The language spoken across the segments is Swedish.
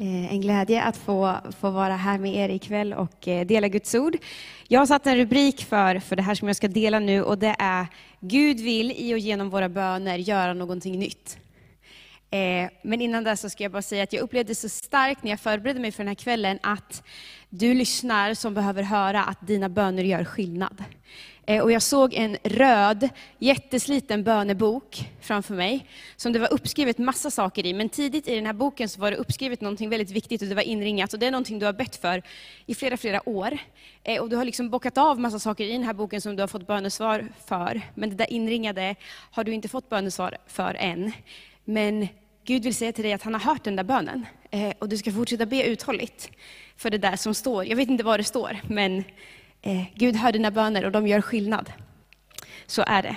Eh, en glädje att få, få vara här med er ikväll och eh, dela Guds ord. Jag har satt en rubrik för, för det här som jag ska dela nu och det är Gud vill i och genom våra böner göra någonting nytt. Eh, men innan det så ska jag bara säga att jag upplevde så starkt när jag förberedde mig för den här kvällen att du lyssnar som behöver höra att dina böner gör skillnad. Eh, och jag såg en röd, jättesliten bönebok framför mig, som det var uppskrivet massa saker i. Men tidigt i den här boken så var det uppskrivet någonting väldigt viktigt och det var inringat. Och det är någonting du har bett för i flera, flera år. Eh, och du har liksom bockat av massa saker i den här boken som du har fått bönesvar för. Men det där inringade har du inte fått bönesvar för än. Men Gud vill säga till dig att han har hört den där bönen. Eh, och du ska fortsätta be uthålligt för det där som står. Jag vet inte vad det står, men eh, Gud hör dina böner och de gör skillnad. Så är det.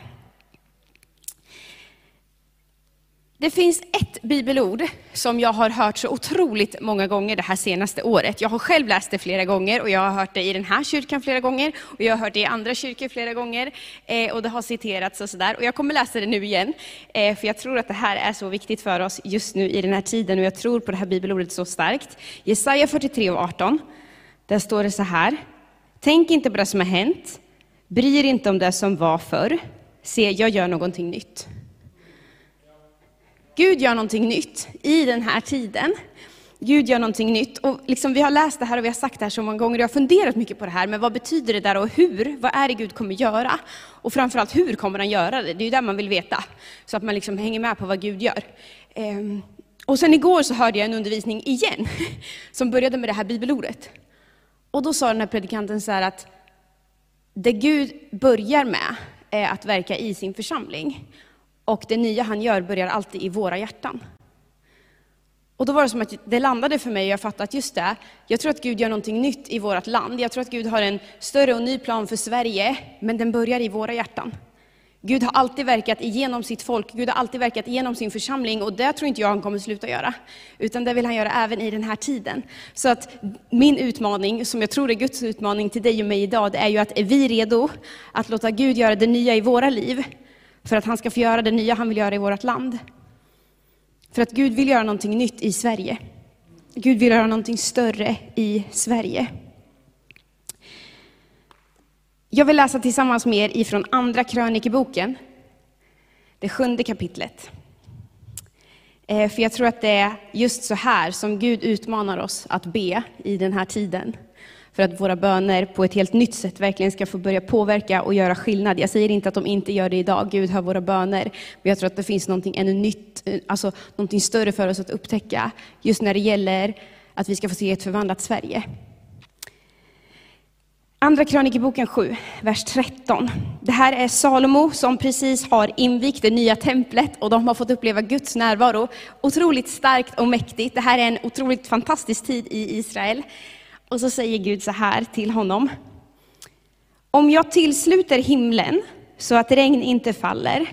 Det finns ett bibelord som jag har hört så otroligt många gånger det här senaste året. Jag har själv läst det flera gånger och jag har hört det i den här kyrkan flera gånger och jag har hört det i andra kyrkor flera gånger eh, och det har citerats och sådär. Och jag kommer läsa det nu igen, eh, för jag tror att det här är så viktigt för oss just nu i den här tiden och jag tror på det här bibelordet så starkt. Jesaja 43 och 18, där står det så här. Tänk inte på det som har hänt, bry er inte om det som var förr. Se, jag gör någonting nytt. Gud gör någonting nytt i den här tiden. Gud gör någonting nytt. Och liksom, vi har läst det här och vi har sagt det här så många gånger, jag har funderat mycket på det här, men vad betyder det där och hur? Vad är det Gud kommer göra? Och framförallt, hur kommer han göra det? Det är ju det man vill veta, så att man liksom hänger med på vad Gud gör. Ehm, och sen igår så hörde jag en undervisning igen, som började med det här bibelordet. Och då sa den här predikanten så här att det Gud börjar med är att verka i sin församling. Och det nya han gör börjar alltid i våra hjärtan. Och då var det som att det landade för mig och jag fattade att just det, jag tror att Gud gör någonting nytt i vårt land. Jag tror att Gud har en större och ny plan för Sverige, men den börjar i våra hjärtan. Gud har alltid verkat igenom sitt folk, Gud har alltid verkat igenom sin församling och det tror inte jag han kommer sluta göra. Utan det vill han göra även i den här tiden. Så att min utmaning, som jag tror är Guds utmaning till dig och mig idag, det är ju att är vi redo att låta Gud göra det nya i våra liv? För att han ska få göra det nya han vill göra i vårt land. För att Gud vill göra någonting nytt i Sverige. Gud vill göra någonting större i Sverige. Jag vill läsa tillsammans med er ifrån Andra krönikeboken, det sjunde kapitlet. Eh, för jag tror att det är just så här som Gud utmanar oss att be i den här tiden för att våra böner på ett helt nytt sätt verkligen ska få börja påverka och göra skillnad. Jag säger inte att de inte gör det idag, Gud hör våra böner, men jag tror att det finns någonting ännu nytt, eh, alltså någonting större för oss att upptäcka, just när det gäller att vi ska få se ett förvandlat Sverige. Andra krönikeboken 7, vers 13. Det här är Salomo som precis har invigt det nya templet och de har fått uppleva Guds närvaro. Otroligt starkt och mäktigt. Det här är en otroligt fantastisk tid i Israel. Och så säger Gud så här till honom. Om jag tillsluter himlen så att regn inte faller,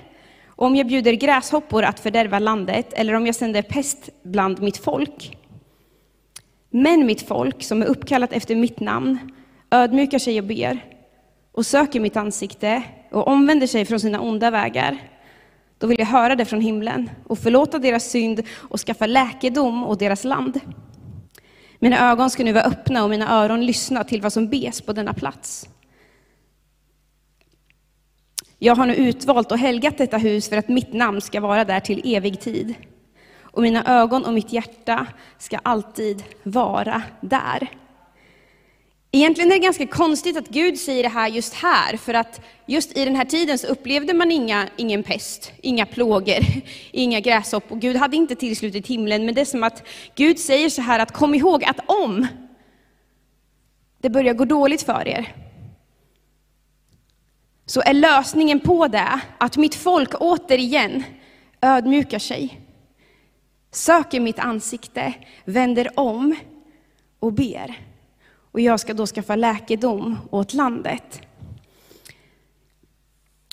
och om jag bjuder gräshoppor att fördärva landet, eller om jag sänder pest bland mitt folk. Men mitt folk, som är uppkallat efter mitt namn, ödmjukar sig och ber, och söker mitt ansikte, och omvänder sig från sina onda vägar, då vill jag höra det från himlen och förlåta deras synd och skaffa läkedom åt deras land. Mina ögon ska nu vara öppna och mina öron lyssna till vad som bes på denna plats. Jag har nu utvalt och helgat detta hus för att mitt namn ska vara där till evig tid. Och mina ögon och mitt hjärta ska alltid vara där. Egentligen är det ganska konstigt att Gud säger det här just här, för att just i den här tiden så upplevde man inga, ingen pest, inga plågor, inga gräshoppor. Gud hade inte tillslutit himlen, men det är som att Gud säger så här att kom ihåg att om det börjar gå dåligt för er, så är lösningen på det att mitt folk återigen ödmjukar sig, söker mitt ansikte, vänder om och ber och jag ska då skaffa läkedom åt landet.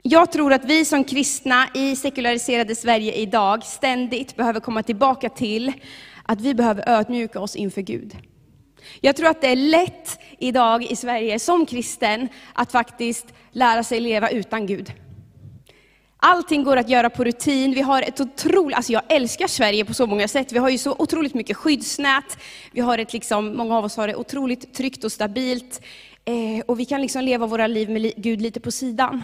Jag tror att vi som kristna i sekulariserade Sverige idag ständigt behöver komma tillbaka till att vi behöver ödmjuka oss inför Gud. Jag tror att det är lätt idag i Sverige som kristen att faktiskt lära sig leva utan Gud. Allting går att göra på rutin. Vi har ett otroligt, alltså jag älskar Sverige på så många sätt. Vi har ju så otroligt mycket skyddsnät. Vi har ett, liksom, många av oss har det otroligt tryggt och stabilt. Eh, och vi kan liksom leva våra liv med Gud lite på sidan.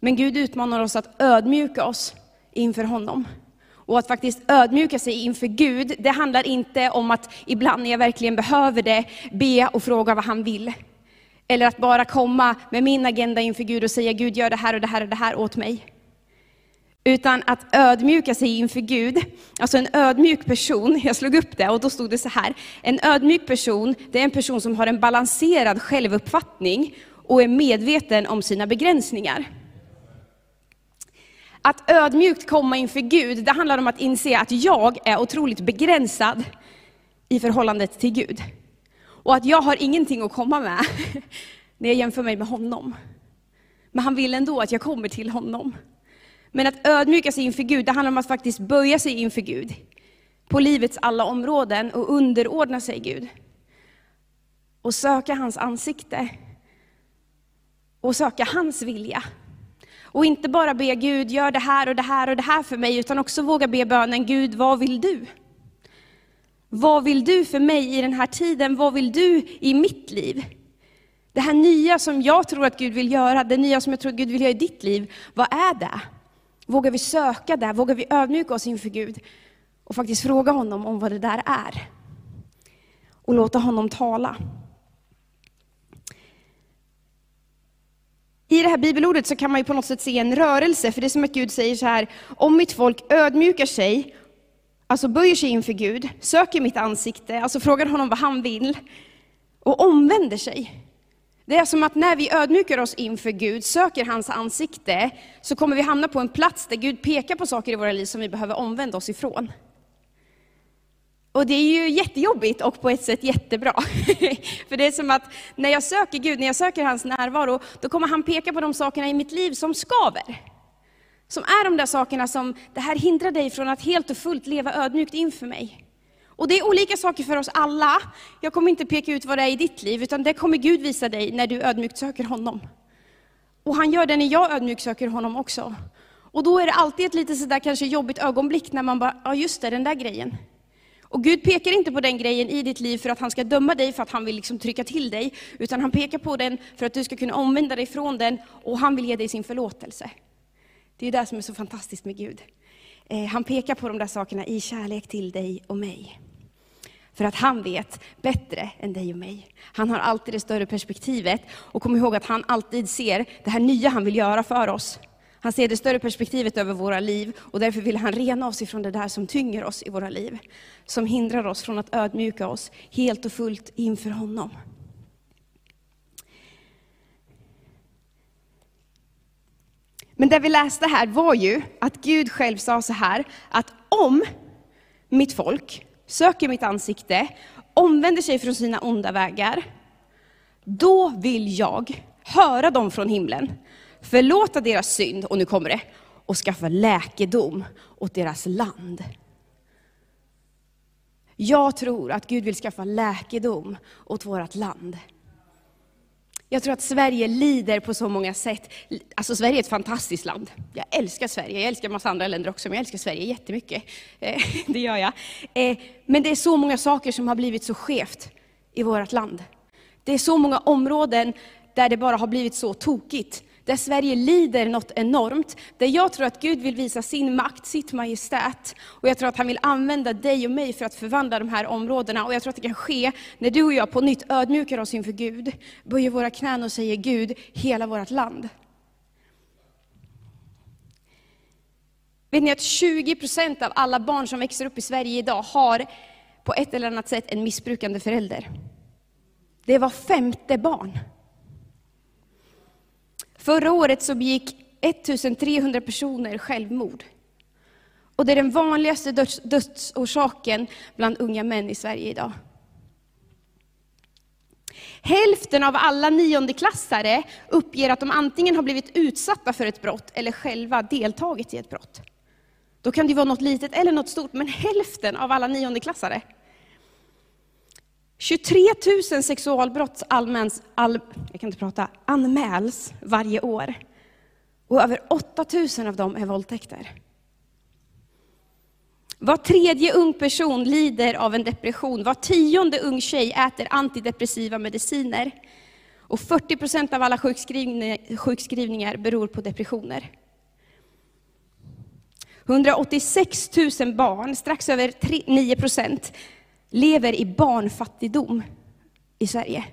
Men Gud utmanar oss att ödmjuka oss inför honom. Och att faktiskt ödmjuka sig inför Gud, det handlar inte om att ibland när jag verkligen behöver det, be och fråga vad han vill. Eller att bara komma med min agenda inför Gud och säga Gud gör det här och det här och det här åt mig. Utan att ödmjuka sig inför Gud, alltså en ödmjuk person, jag slog upp det och då stod det så här, en ödmjuk person, det är en person som har en balanserad självuppfattning och är medveten om sina begränsningar. Att ödmjukt komma inför Gud, det handlar om att inse att jag är otroligt begränsad i förhållandet till Gud. Och att jag har ingenting att komma med när jag jämför mig med honom. Men han vill ändå att jag kommer till honom. Men att ödmjuka sig inför Gud, det handlar om att faktiskt böja sig inför Gud. På livets alla områden och underordna sig Gud. Och söka hans ansikte. Och söka hans vilja. Och inte bara be Gud, gör det här och det här och det här för mig, utan också våga be bönen, Gud, vad vill du? Vad vill du för mig i den här tiden? Vad vill du i mitt liv? Det här nya som jag tror att Gud vill göra, det nya som jag tror att Gud vill göra i ditt liv, vad är det? Vågar vi söka det? Vågar vi ödmjuka oss inför Gud? Och faktiskt fråga honom om vad det där är. Och låta honom tala. I det här bibelordet så kan man ju på något sätt se en rörelse, för det är som att Gud säger så här, om mitt folk ödmjukar sig, alltså böjer sig inför Gud, söker mitt ansikte, alltså frågar honom vad han vill, och omvänder sig. Det är som att när vi ödmjukar oss inför Gud, söker hans ansikte, så kommer vi hamna på en plats där Gud pekar på saker i våra liv som vi behöver omvända oss ifrån. Och det är ju jättejobbigt och på ett sätt jättebra. För det är som att när jag söker Gud, när jag söker hans närvaro, då kommer han peka på de sakerna i mitt liv som skaver. Som är de där sakerna som, det här hindrar dig från att helt och fullt leva ödmjukt inför mig. Och det är olika saker för oss alla. Jag kommer inte peka ut vad det är i ditt liv, utan det kommer Gud visa dig när du ödmjukt söker honom. Och han gör det när jag ödmjukt söker honom också. Och då är det alltid ett lite sådär kanske jobbigt ögonblick när man bara, ja just det, den där grejen. Och Gud pekar inte på den grejen i ditt liv för att han ska döma dig, för att han vill liksom trycka till dig, utan han pekar på den för att du ska kunna omvända dig från den, och han vill ge dig sin förlåtelse. Det är det som är så fantastiskt med Gud. Eh, han pekar på de där sakerna i kärlek till dig och mig. För att han vet bättre än dig och mig. Han har alltid det större perspektivet. Och kom ihåg att han alltid ser det här nya han vill göra för oss. Han ser det större perspektivet över våra liv och därför vill han rena oss ifrån det där som tynger oss i våra liv. Som hindrar oss från att ödmjuka oss helt och fullt inför honom. Men det vi läste här var ju att Gud själv sa så här, att om mitt folk söker mitt ansikte, omvänder sig från sina onda vägar, då vill jag höra dem från himlen, förlåta deras synd, och nu kommer det, och skaffa läkedom åt deras land. Jag tror att Gud vill skaffa läkedom åt vårt land. Jag tror att Sverige lider på så många sätt. Alltså Sverige är ett fantastiskt land. Jag älskar Sverige, jag älskar en massa andra länder också, men jag älskar Sverige jättemycket. Eh, det gör jag. Eh, men det är så många saker som har blivit så skevt i vårt land. Det är så många områden där det bara har blivit så tokigt där Sverige lider något enormt, där jag tror att Gud vill visa sin makt, sitt majestät. Och jag tror att han vill använda dig och mig för att förvandla de här områdena. Och jag tror att det kan ske när du och jag på nytt ödmjukar oss inför Gud, böjer våra knän och säger Gud, hela vårt land. Vet ni att 20 % av alla barn som växer upp i Sverige idag har på ett eller annat sätt en missbrukande förälder. Det var femte barn. Förra året så begick 1300 personer självmord. Och det är den vanligaste döds, dödsorsaken bland unga män i Sverige idag. Hälften av alla niondeklassare uppger att de antingen har blivit utsatta för ett brott eller själva deltagit i ett brott. Då kan det vara något litet eller något stort, men hälften av alla niondeklassare 23 000 sexualbrott allmäns, all, jag kan inte prata, anmäls varje år. Och över 8000 av dem är våldtäkter. Var tredje ung person lider av en depression. Var tionde ung tjej äter antidepressiva mediciner. Och 40 procent av alla sjukskrivningar, sjukskrivningar beror på depressioner. 186 000 barn, strax över 9 procent, lever i barnfattigdom i Sverige.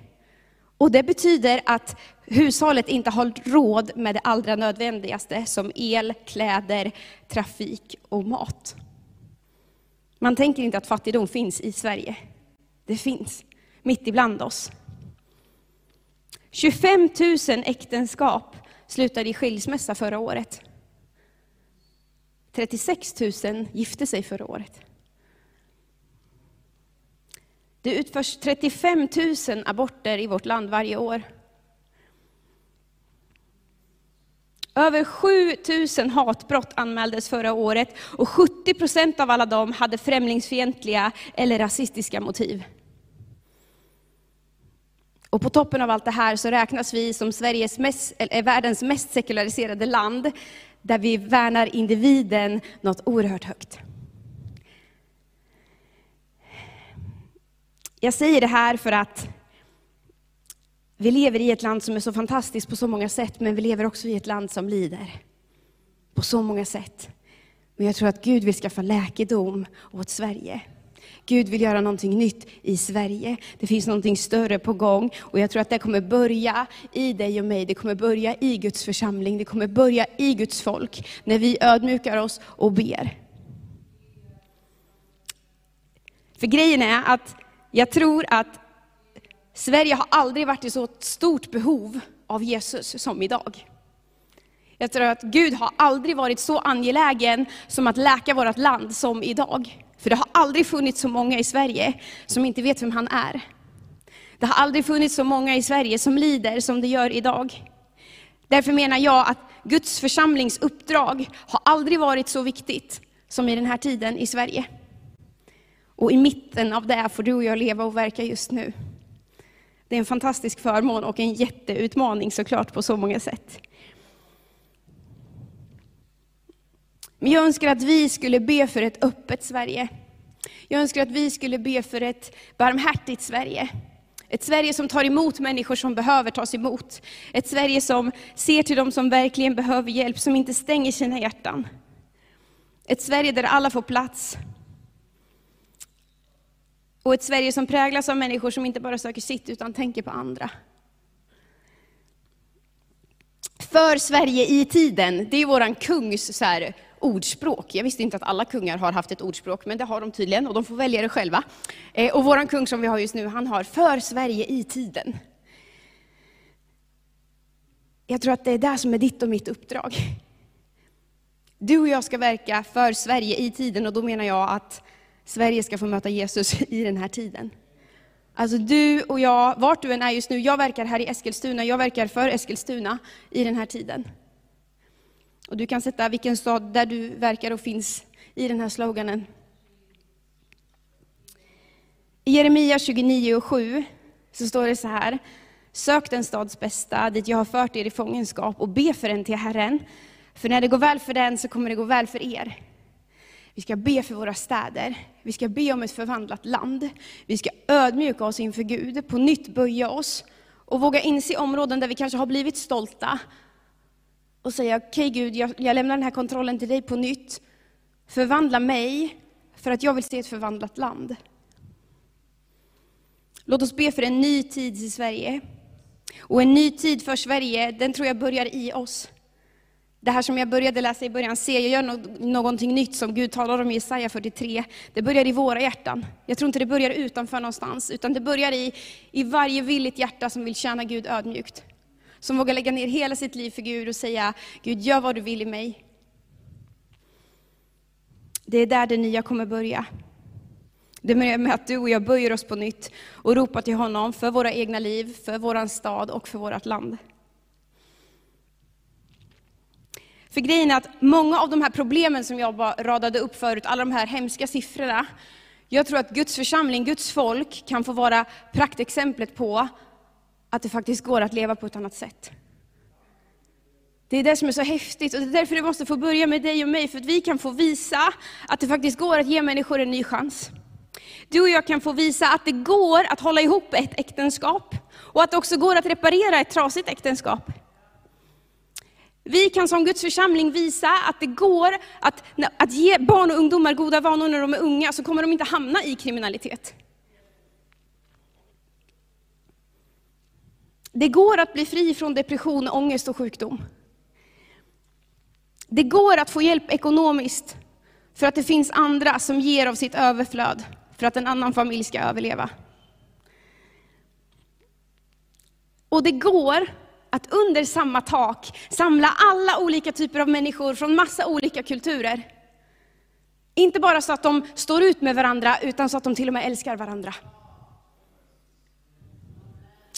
Och det betyder att hushållet inte har råd med det allra nödvändigaste som el, kläder, trafik och mat. Man tänker inte att fattigdom finns i Sverige. Det finns mitt ibland oss. 25 000 äktenskap slutade i skilsmässa förra året. 36 000 gifte sig förra året. Det utförs 35 000 aborter i vårt land varje år. Över 7 000 hatbrott anmäldes förra året och 70 procent av alla dem hade främlingsfientliga eller rasistiska motiv. Och på toppen av allt det här så räknas vi som Sveriges mest, eller världens mest sekulariserade land, där vi värnar individen något oerhört högt. Jag säger det här för att vi lever i ett land som är så fantastiskt på så många sätt, men vi lever också i ett land som lider. På så många sätt. Men jag tror att Gud vill skaffa läkedom åt Sverige. Gud vill göra någonting nytt i Sverige. Det finns någonting större på gång och jag tror att det kommer börja i dig och mig. Det kommer börja i Guds församling. Det kommer börja i Guds folk när vi ödmjukar oss och ber. För grejen är att jag tror att Sverige har aldrig varit i så stort behov av Jesus som idag. Jag tror att Gud har aldrig varit så angelägen som att läka vårt land som idag. För det har aldrig funnits så många i Sverige som inte vet vem han är. Det har aldrig funnits så många i Sverige som lider som det gör idag. Därför menar jag att Guds församlings uppdrag har aldrig varit så viktigt som i den här tiden i Sverige. Och i mitten av det får du och jag leva och verka just nu. Det är en fantastisk förmån och en jätteutmaning såklart på så många sätt. Men jag önskar att vi skulle be för ett öppet Sverige. Jag önskar att vi skulle be för ett barmhärtigt Sverige. Ett Sverige som tar emot människor som behöver tas emot. Ett Sverige som ser till dem som verkligen behöver hjälp, som inte stänger sina hjärtan. Ett Sverige där alla får plats. Och ett Sverige som präglas av människor som inte bara söker sitt, utan tänker på andra. För Sverige i tiden, det är våran kungs så här, ordspråk. Jag visste inte att alla kungar har haft ett ordspråk, men det har de tydligen och de får välja det själva. Eh, och våran kung som vi har just nu, han har för Sverige i tiden. Jag tror att det är det som är ditt och mitt uppdrag. Du och jag ska verka för Sverige i tiden och då menar jag att Sverige ska få möta Jesus i den här tiden. Alltså du och jag, vart du än är just nu, jag verkar här i Eskilstuna, jag verkar för Eskilstuna i den här tiden. Och du kan sätta vilken stad där du verkar och finns i den här sloganen. I Jeremia 29 och 7 så står det så här. Sök den stads bästa, dit jag har fört er i fångenskap, och be för den till Herren. För när det går väl för den så kommer det gå väl för er. Vi ska be för våra städer, vi ska be om ett förvandlat land. Vi ska ödmjuka oss inför Gud, på nytt böja oss och våga inse områden där vi kanske har blivit stolta. Och säga, okej okay, Gud, jag, jag lämnar den här kontrollen till dig på nytt. Förvandla mig, för att jag vill se ett förvandlat land. Låt oss be för en ny tid i Sverige. Och en ny tid för Sverige, den tror jag börjar i oss. Det här som jag började läsa i början, se, jag gör no någonting nytt som Gud talar om i Jesaja 43. Det börjar i våra hjärtan. Jag tror inte det börjar utanför någonstans, utan det börjar i, i varje villigt hjärta som vill tjäna Gud ödmjukt. Som vågar lägga ner hela sitt liv för Gud och säga, Gud gör vad du vill i mig. Det är där det nya kommer börja. Det börjar med att du och jag böjer oss på nytt och ropar till honom för våra egna liv, för vår stad och för vårt land. För grejen är att många av de här problemen som jag radade upp förut, alla de här hemska siffrorna, jag tror att Guds församling, Guds folk kan få vara praktexemplet på att det faktiskt går att leva på ett annat sätt. Det är det som är så häftigt och det är därför det måste få börja med dig och mig, för att vi kan få visa att det faktiskt går att ge människor en ny chans. Du och jag kan få visa att det går att hålla ihop ett äktenskap och att det också går att reparera ett trasigt äktenskap. Vi kan som Guds församling visa att det går att, att ge barn och ungdomar goda vanor när de är unga, så kommer de inte hamna i kriminalitet. Det går att bli fri från depression, ångest och sjukdom. Det går att få hjälp ekonomiskt för att det finns andra som ger av sitt överflöd för att en annan familj ska överleva. Och det går att under samma tak samla alla olika typer av människor från massa olika kulturer. Inte bara så att de står ut med varandra, utan så att de till och med älskar varandra.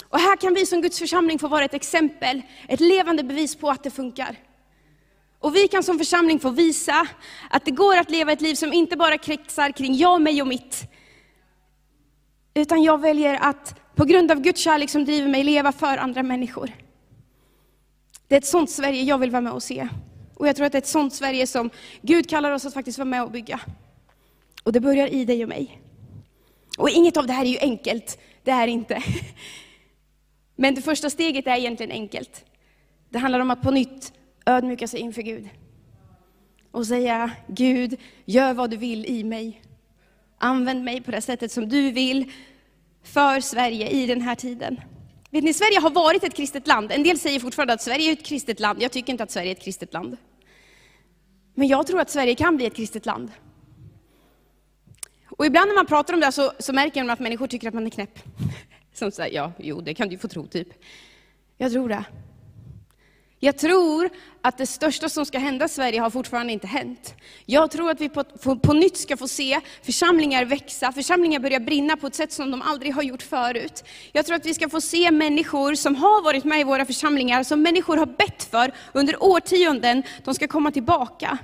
Och här kan vi som Guds församling få vara ett exempel, ett levande bevis på att det funkar. Och vi kan som församling få visa att det går att leva ett liv som inte bara kretsar kring jag, mig och mitt. Utan jag väljer att på grund av Guds kärlek som driver mig leva för andra människor. Det är ett sånt Sverige jag vill vara med och se. Och jag tror att det är ett sånt Sverige som Gud kallar oss att faktiskt vara med och bygga. Och det börjar i dig och mig. Och inget av det här är ju enkelt, det är inte. Men det första steget är egentligen enkelt. Det handlar om att på nytt ödmjuka sig inför Gud. Och säga, Gud, gör vad du vill i mig. Använd mig på det sättet som du vill för Sverige i den här tiden. Vet ni, Sverige har varit ett kristet land. En del säger fortfarande att Sverige är ett kristet land. Jag tycker inte att Sverige är ett kristet land. Men jag tror att Sverige kan bli ett kristet land. Och ibland när man pratar om det så, så märker man att människor tycker att man är knäpp. Som säger, ja, jo, det kan du få tro, typ. Jag tror det. Jag tror att det största som ska hända i Sverige har fortfarande inte hänt. Jag tror att vi på, på, på, nytt ska få se församlingar växa, församlingar börja brinna på ett sätt som de aldrig har gjort förut. Jag tror att vi ska få se människor som har varit med i våra församlingar, som människor har bett för under årtionden, de ska komma tillbaka.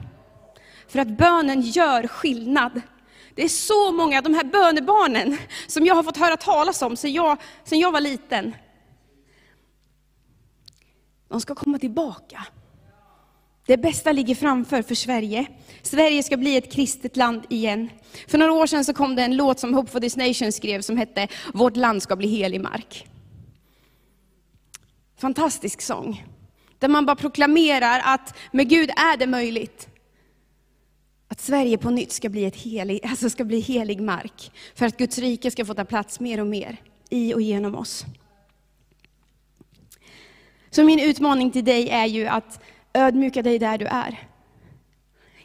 För att bönen gör skillnad. Det är så många, de här bönebarnen, som jag har fått höra talas om sedan jag, sedan jag var liten. De ska komma tillbaka. Det bästa ligger framför för Sverige. Sverige ska bli ett kristet land igen. För några år sedan så kom det en låt som Hope for this nation skrev som hette Vårt land ska bli helig mark. Fantastisk sång. Där man bara proklamerar att med Gud är det möjligt. Att Sverige på nytt ska bli, ett helig, alltså ska bli helig mark. För att Guds rike ska få ta plats mer och mer i och genom oss. Så min utmaning till dig är ju att ödmjuka dig där du är.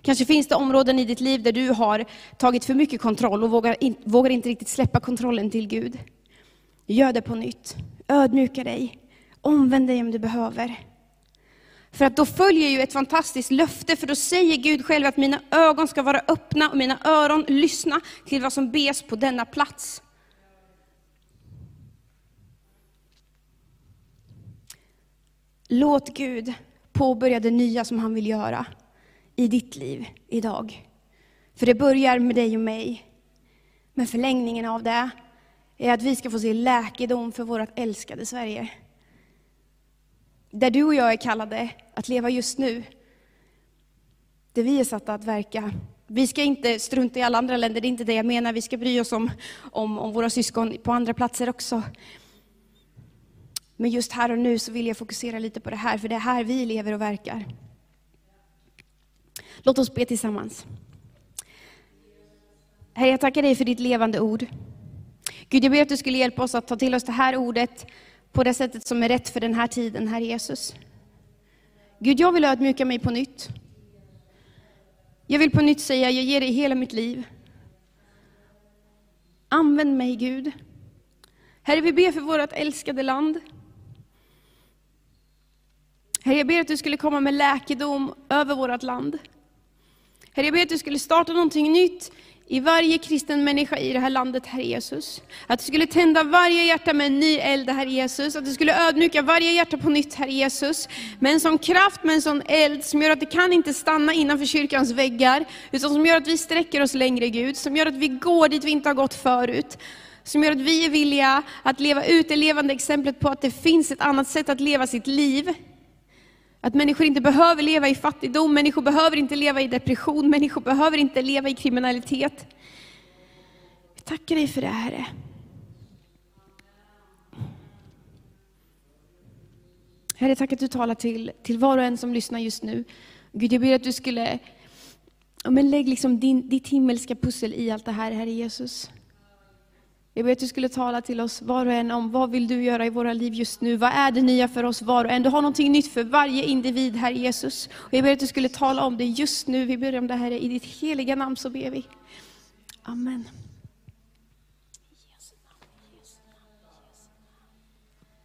Kanske finns det områden i ditt liv där du har tagit för mycket kontroll och vågar, in, vågar inte riktigt släppa kontrollen till Gud. Gör det på nytt. Ödmjuka dig. Omvänd dig om du behöver. För att då följer ju ett fantastiskt löfte, för då säger Gud själv att mina ögon ska vara öppna och mina öron lyssna till vad som bes på denna plats. Låt Gud påbörja det nya som han vill göra i ditt liv idag. För det börjar med dig och mig. Men förlängningen av det är att vi ska få se läkedom för vårt älskade Sverige. Där du och jag är kallade att leva just nu. Där vi är satta att verka. Vi ska inte strunta i alla andra länder, det är inte det jag menar. Vi ska bry oss om, om, om våra syskon på andra platser också. Men just här och nu så vill jag fokusera lite på det här, för det är här vi lever och verkar. Låt oss be tillsammans. Herre, jag tackar dig för ditt levande ord. Gud, jag ber att du skulle hjälpa oss att ta till oss det här ordet på det sättet som är rätt för den här tiden, Herre Jesus. Gud, jag vill ödmjuka mig på nytt. Jag vill på nytt säga, jag ger dig hela mitt liv. Använd mig, Gud. Herre, vi ber för vårt älskade land. Herre, jag ber att du skulle komma med läkedom över vårt land. Herre, jag ber att du skulle starta någonting nytt i varje kristen människa i det här landet, Herre Jesus. Att du skulle tända varje hjärta med en ny eld, Herre Jesus. Att du skulle ödmjuka varje hjärta på nytt, Herre Jesus. Med en sån kraft, med en sån eld som gör att det kan inte stanna innanför kyrkans väggar. Utan som gör att vi sträcker oss längre, Gud. Som gör att vi går dit vi inte har gått förut. Som gör att vi är villiga att leva ut det levande exemplet på att det finns ett annat sätt att leva sitt liv att människor inte behöver leva i fattigdom, människor behöver inte leva i depression, människor behöver inte leva i kriminalitet. Vi tackar dig för det Herre. Herre, tack att du talar till, till var och en som lyssnar just nu. Gud, jag ber att du skulle, men lägg liksom din, ditt himmelska pussel i allt det här, Herre Jesus. Jag ber att du skulle tala till oss var och en om vad vill du göra i våra liv just nu? Vad är det nya för oss var och en? Du har någonting nytt för varje individ, Herre Jesus. Och jag ber att du skulle tala om det just nu. Vi ber om det, Herre, i ditt heliga namn så ber vi. Amen.